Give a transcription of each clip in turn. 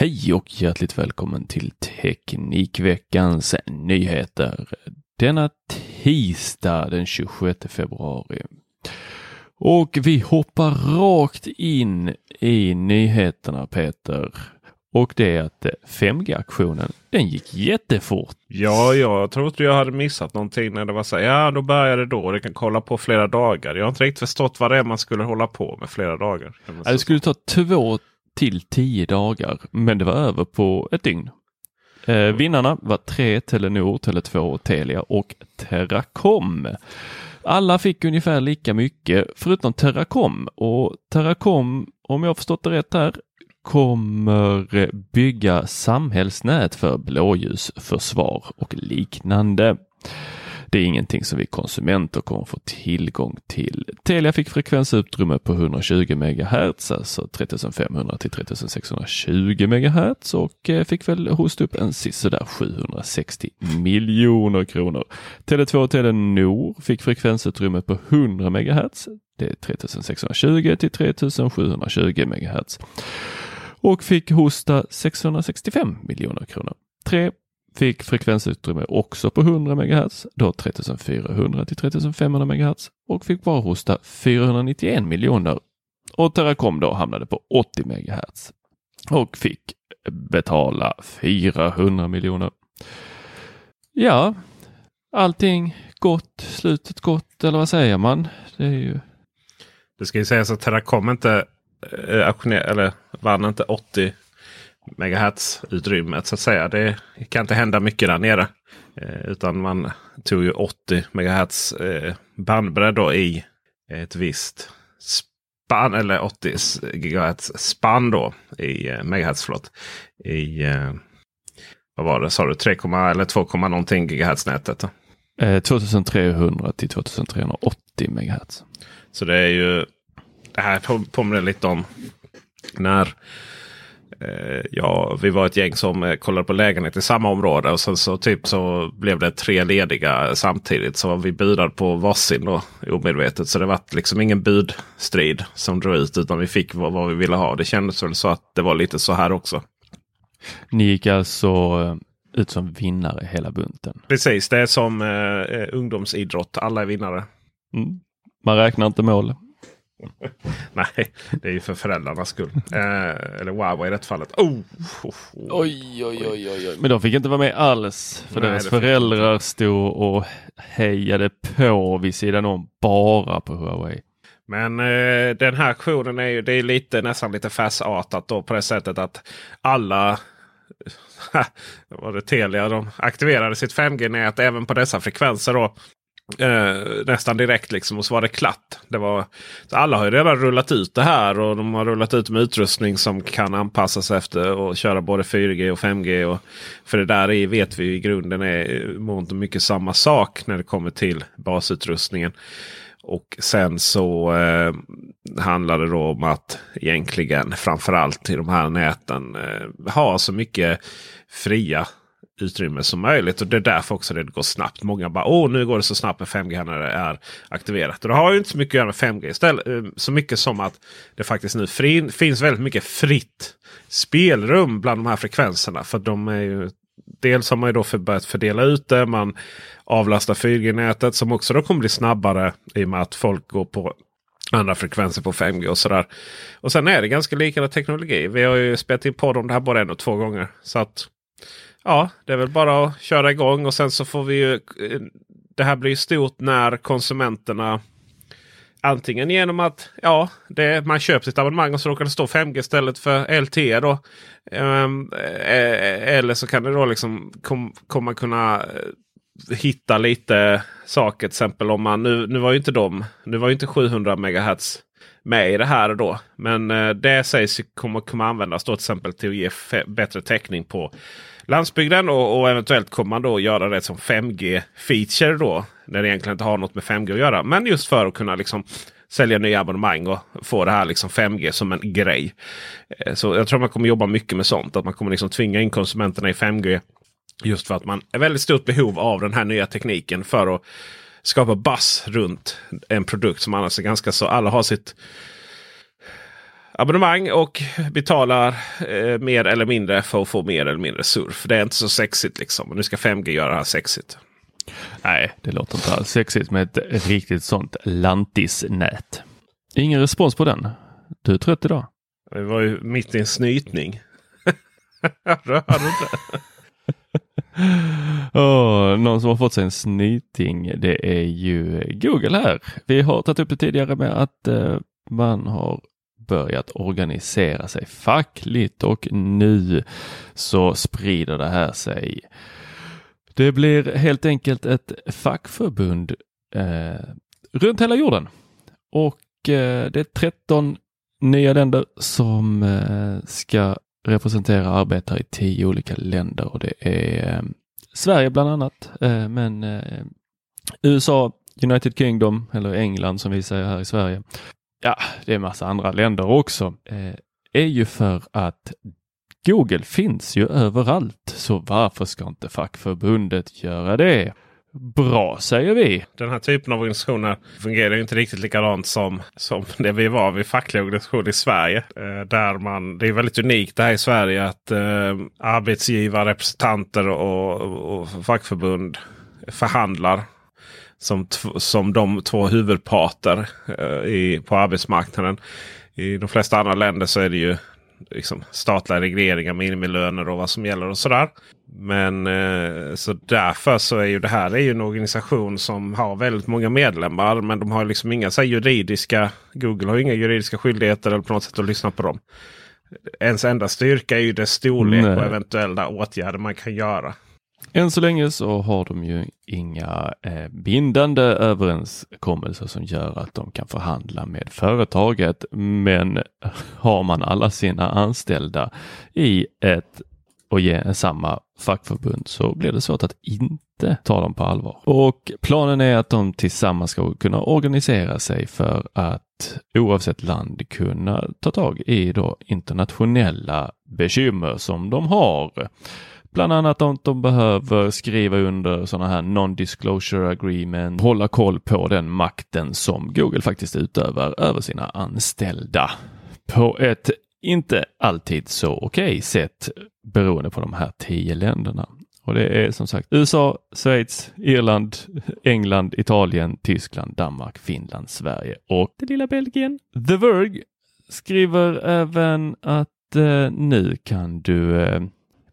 Hej och hjärtligt välkommen till Teknikveckans nyheter. Denna tisdag den 26 februari. Och vi hoppar rakt in i nyheterna Peter. Och det är att 5G-aktionen, den gick jättefort. Ja, jag trodde jag hade missat någonting när det var så här. Ja, då började det då. Det kan kolla på flera dagar. Jag har inte riktigt förstått vad det är man skulle hålla på med flera dagar. Ja, det skulle ta två till tio dagar, men det var över på ett dygn. Eh, vinnarna var tre Telenor, Tele2, Telia och Teracom. Alla fick ungefär lika mycket förutom Teracom och Teracom, om jag förstått det rätt här, kommer bygga samhällsnät för blåljusförsvar och liknande. Det är ingenting som vi konsumenter kommer få tillgång till. Telia fick frekvensutrymme på 120 MHz, alltså 3500 till 3620 MHz och eh, fick väl hosta upp en sisådär 760 miljoner kronor. Tele2 och Telenor fick frekvensutrymme på 100 MHz. Det är 3620 till 3720 MHz och fick hosta 665 miljoner kronor. 3 fick frekvensutrymme också på 100 MHz, då 3400 till 3500 MHz och fick bara hosta 491 miljoner. Och Teracom då hamnade på 80 MHz och fick betala 400 miljoner. Ja, allting gott, slutet gott eller vad säger man? Det är ju... Det ska ju sägas att Teracom inte eh, auktioner, eller vann inte 80 megahertz utrymmet så att säga. Det kan inte hända mycket där nere. Eh, utan man tog ju 80 megahertz eh, bandbredd då i ett visst spann. Eller 80 gigahertz spann då i eh, megahertz. Förlåt, I eh, vad var det sa du? 3, eller 2, någonting gigahertz nätet. Eh, 2300 till 2380 megahertz. Så det är ju. Det här påminner lite om när ja, vi var ett gäng som eh, kollade på lägenhet i samma område. Och sen så, typ så blev det tre lediga samtidigt. Så vi budade på varsin då omedvetet. Så det var liksom ingen budstrid som drog ut. Utan vi fick vad, vad vi ville ha. Det kändes väl så att det var lite så här också. Ni gick alltså eh, ut som vinnare hela bunten? Precis, det är som eh, ungdomsidrott. Alla är vinnare. Mm. Man räknar inte mål. Nej, det är ju för föräldrarnas skull. Eh, eller wow i det fallet. Oh, oh, oh. Oj, oj, oj, oj, Men de fick inte vara med alls. För Nej, deras föräldrar stod och hejade på vid sidan om bara på Huawei. Men eh, den här aktionen är ju det är lite nästan lite farsartat då på det sättet att alla var det Telia, de aktiverade sitt 5G-nät även på dessa frekvenser. Då. Eh, nästan direkt liksom och så var det klart. Det var, så alla har ju redan rullat ut det här och de har rullat ut med utrustning som kan anpassas efter och köra både 4G och 5G. Och, för det där är, vet vi i grunden är mångt och mycket samma sak när det kommer till basutrustningen. Och sen så eh, handlar det då om att egentligen framförallt i de här näten eh, ha så mycket fria utrymme som möjligt. Och det är därför också det går snabbt. Många bara åh nu går det så snabbt med 5G när det är aktiverat. Och det har ju inte så mycket att göra med 5G istället. Eh, så mycket som att det faktiskt nu fri, finns väldigt mycket fritt spelrum bland de här frekvenserna. För de är ju Dels har man ju då för börjat fördela ut det. Man avlastar 4G-nätet som också då kommer bli snabbare i och med att folk går på andra frekvenser på 5G och sådär. Och sen är det ganska liknande teknologi. Vi har ju spelat in podd om det här både en och två gånger. Så att ja, det är väl bara att köra igång och sen så får vi ju. Eh, det här blir stort när konsumenterna Antingen genom att ja, det, man köper sitt abonnemang och så råkar det stå 5G istället för LTE. Då. Um, eller så kan det då liksom kom, komma kunna eh, hitta lite saker. Till exempel om man nu, nu var ju inte de, nu var ju inte 700 MHz med i det här då. Men det sägs kommer, komma användas då till exempel till att ge bättre täckning på landsbygden. Och, och, eventuellt kommer man då göra det som 5G-feature då. När det egentligen inte har något med 5G att göra. Men just för att kunna liksom sälja nya abonnemang och få det här liksom 5G som en grej. Eh, så jag tror man kommer jobba mycket med sånt. Att man kommer liksom tvinga in konsumenterna i 5G. Just för att man är väldigt stort behov av den här nya tekniken för att skapa buzz runt en produkt som annars är ganska så. Alla har sitt abonnemang och betalar eh, mer eller mindre för att få mer eller mindre surf. Det är inte så sexigt liksom. Nu ska 5G göra det här sexigt. Nej, det låter inte alls sexigt med ett riktigt sånt lantisnät. Ingen respons på den. Du är trött idag. Det var ju mitt i en snytning. Hörde du inte? oh, någon som har fått sig en snyting, det är ju Google här. Vi har tagit upp det tidigare med att uh, man har börjat organisera sig fackligt och nu så sprider det här sig. Det blir helt enkelt ett fackförbund eh, runt hela jorden. Och eh, det är 13 nya länder som eh, ska representera arbetare i tio olika länder. Och det är eh, Sverige bland annat, eh, men eh, USA, United Kingdom eller England som vi säger här i Sverige, ja, det är massa andra länder också, eh, är ju för att Google finns ju överallt, så varför ska inte fackförbundet göra det? Bra säger vi! Den här typen av organisationer fungerar inte riktigt likadant som, som det vi var vid fackliga organisationer i Sverige. Eh, där man, det är väldigt unikt det här i Sverige att eh, arbetsgivare, representanter och, och fackförbund förhandlar som, som de två huvudparter eh, i, på arbetsmarknaden. I de flesta andra länder så är det ju liksom, statliga regleringar, minimilöner och vad som gäller och sådär. Men eh, så därför så är ju det här är ju en organisation som har väldigt många medlemmar. Men de har liksom inga så juridiska. Google har inga juridiska skyldigheter eller på något sätt att lyssna på dem. Ens enda styrka är ju dess storlek Nej. och eventuella åtgärder man kan göra. Än så länge så har de ju inga eh, bindande överenskommelser som gör att de kan förhandla med företaget. Men har man alla sina anställda i ett och ge samma fackförbund så blir det svårt att inte ta dem på allvar. Och planen är att de tillsammans ska kunna organisera sig för att oavsett land kunna ta tag i då internationella bekymmer som de har. Bland annat att de behöver skriva under sådana här non-disclosure agreement, hålla koll på den makten som Google faktiskt utövar över sina anställda på ett inte alltid så okej okay sätt beroende på de här tio länderna. Och det är som sagt USA, Schweiz, Irland, England, Italien, Tyskland, Danmark, Finland, Sverige och det lilla Belgien. The Verge skriver även att eh, nu kan du eh,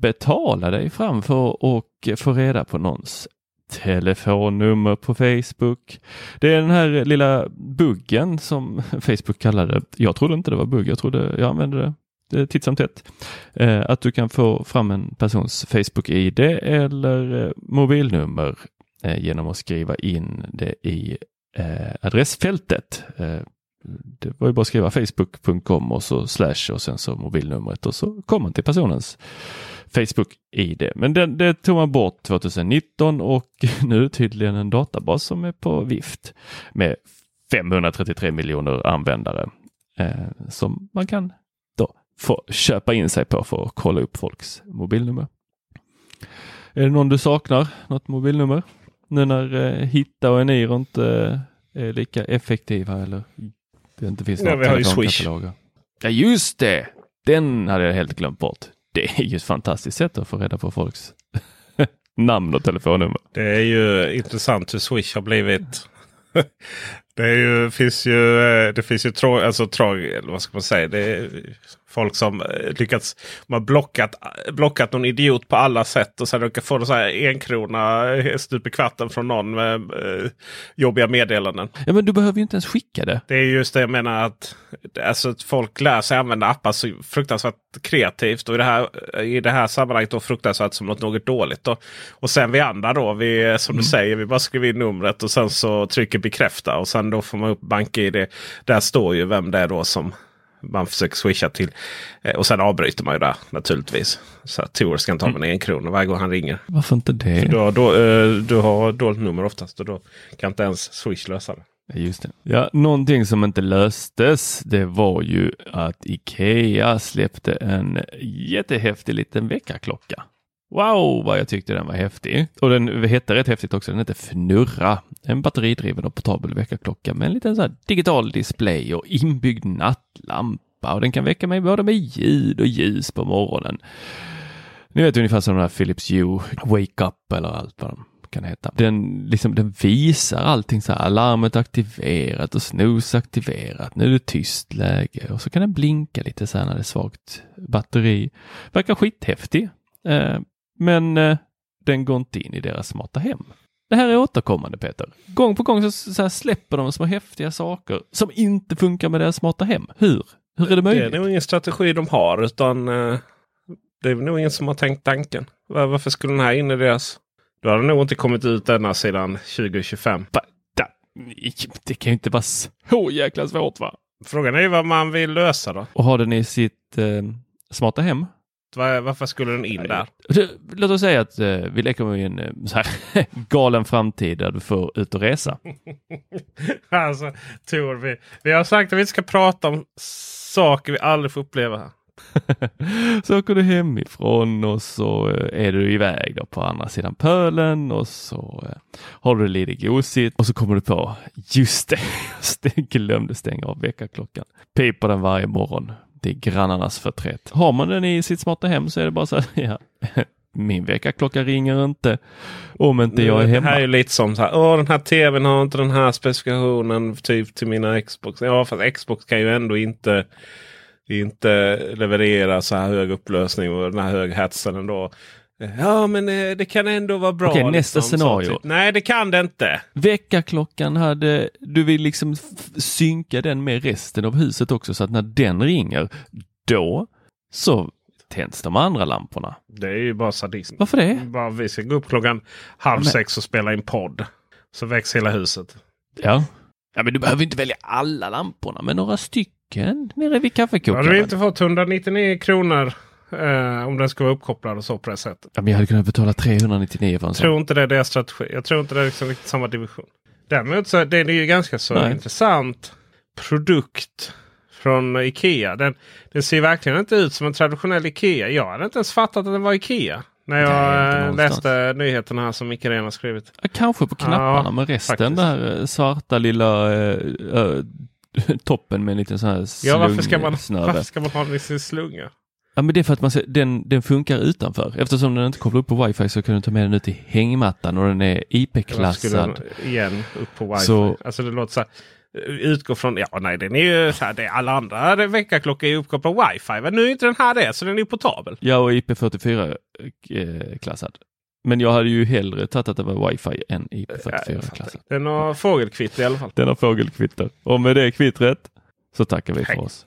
betala dig framför och få reda på någons telefonnummer på Facebook. Det är den här lilla buggen som Facebook kallade det. Jag trodde inte det var bugg, jag trodde jag använde det titt som tätt. Eh, att du kan få fram en persons Facebook-id eller eh, mobilnummer eh, genom att skriva in det i adressfältet. Det var ju bara att skriva facebook.com och så slash och sen så mobilnumret och så kom man till personens Facebook-ID. Men det, det tog man bort 2019 och nu är tydligen en databas som är på vift med 533 miljoner användare eh, som man kan då få köpa in sig på för att kolla upp folks mobilnummer. Är det någon du saknar? Något mobilnummer? Nu när eh, Hitta och Eniro inte eh, är lika effektiva eller det inte finns vi Swish. telefonkataloger. Ja just det! Den hade jag helt glömt bort. Det är ju ett fantastiskt sätt att få reda på folks namn och telefonnummer. Det är ju intressant hur Swish har blivit. Det ju, finns ju, eh, det finns ju tra, alltså, tra, vad ska man säga. Det är folk som eh, lyckats. Man blockat, blockat någon idiot på alla sätt. Och sen råkar få en så här en krona eh, stup i kvarten från någon med eh, jobbiga meddelanden. Ja men du behöver ju inte ens skicka det. Det är just det jag menar att alltså, att folk lär sig använda appar så fruktansvärt kreativt. Och i det här, i det här sammanhanget då fruktansvärt som något, något dåligt. Då. Och sen vi andra då, vi, som du säger, vi bara skriver in numret och sen så trycker bekräfta. Och sen då får man upp BankID. Där står ju vem det är då som man försöker swisha till. Eh, Och sen avbryter man ju där naturligtvis. Så att Tor ska inte ha med en krona varje gång han ringer. Varför inte det? Du har, då, eh, du har dåligt nummer oftast och då kan inte ens Swish lösa det. Just det. Ja, någonting som inte löstes, det var ju att Ikea släppte en jättehäftig liten väckarklocka. Wow, vad jag tyckte den var häftig. Och den hette rätt häftigt också. Den hette Fnurra. En batteridriven och portabel väckarklocka med en liten så här digital display och inbyggd nattlampa. Och den kan väcka mig både med ljud och ljus på morgonen. Ni vet ungefär som den här Philips Hue Wake Up eller allt vad de kan heta. Den, liksom, den visar allting så här, alarmet aktiverat och snooze aktiverat. Nu är det tyst läge och så kan den blinka lite så här när det är svagt batteri. Verkar skithäftig. Eh, men eh, den går inte in i deras smarta hem. Det här är återkommande Peter. Gång på gång så, så släpper de små häftiga saker som inte funkar med deras smarta hem. Hur? Hur är det Det möjligt? är nog ingen strategi de har utan eh, det är nog ingen som har tänkt tanken. Var, varför skulle den här in i deras? Då har den nog inte kommit ut denna sedan 2025. Va? Da- Det kan ju inte vara så jäkla svårt va? Frågan är ju vad man vill lösa då. Och har den i sitt eh, smarta hem. Var, varför skulle den in där? Det- Låt oss säga att eh, vi leker med en eh, så här, galen framtid där du får ut och resa. alltså, Tor, vi, vi har sagt att vi ska prata om saker vi aldrig får uppleva här. så åker du hemifrån och så eh, är du iväg på andra sidan pölen och så eh, har du lite gosigt och så kommer du på, just det, det, glömde stänga av väckarklockan. Piper den varje morgon. Det är grannarnas förtret. Har man den i sitt smarta hem så är det bara så här, ja, min väckarklocka ringer inte om inte jag är Det hemma. här är ju lite som så här. Åh, den här tvn har inte den här specifikationen typ till mina Xbox. Ja, fast Xbox kan ju ändå inte, inte leverera så här hög upplösning och den här hög hetsen ändå. Ja, men eh, det kan ändå vara bra. Okej, nästa liksom, scenario. Typ. Nej, det kan det inte. Väckarklockan hade, du vill liksom synka den med resten av huset också så att när den ringer, då så tänds de andra lamporna. Det är ju bara sadism. Varför det? Bara vi ska gå upp klockan halv men- sex och spela in podd. Så väcks hela huset. Ja. Ja, men du behöver inte välja alla lamporna, men några stycken nere vid Har du kaffekokaren. inte fått 199 kronor eh, om den ska vara uppkopplad och så på det sättet? Ja, men jag hade kunnat betala 399 för en Jag sån. tror inte det är deras strategi. Jag tror inte det är liksom riktigt samma division. Däremot så är det ju ganska så Nej. intressant produkt från Ikea. Den, den ser verkligen inte ut som en traditionell Ikea. Jag hade inte ens fattat att den var Ikea. När jag Nej, eh, läste nyheterna här som Micke Ren har skrivit. Ja, Kanske på knapparna, Ja, men resten faktiskt. där eh, svarta lilla eh, eh, toppen med en liten sån här Ja, varför ska, man, slungsnöre. varför ska man ha den i sin slunga? Ja, men det är för att man ser, den, den funkar utanför. Eftersom den inte kopplar upp på wifi så kan du ta med den ut i hängmattan och den är IP-klassad. igen upp på wifi? Så- Alltså det låter så här. Utgå från, ja nej den är ju så här, det är alla andra väckarklockor är uppkopplade på wifi. Men nu är inte den här det, så den är ju portabel. Ja, och IP44-klassad. Men jag hade ju hellre tagit att det var wifi än Ja, jag IP44-klassad. fattar. Den har fågelkvitt i alla fall. Den har fågelkvitter. Och med det kvittret så tackar vi för Hej. oss.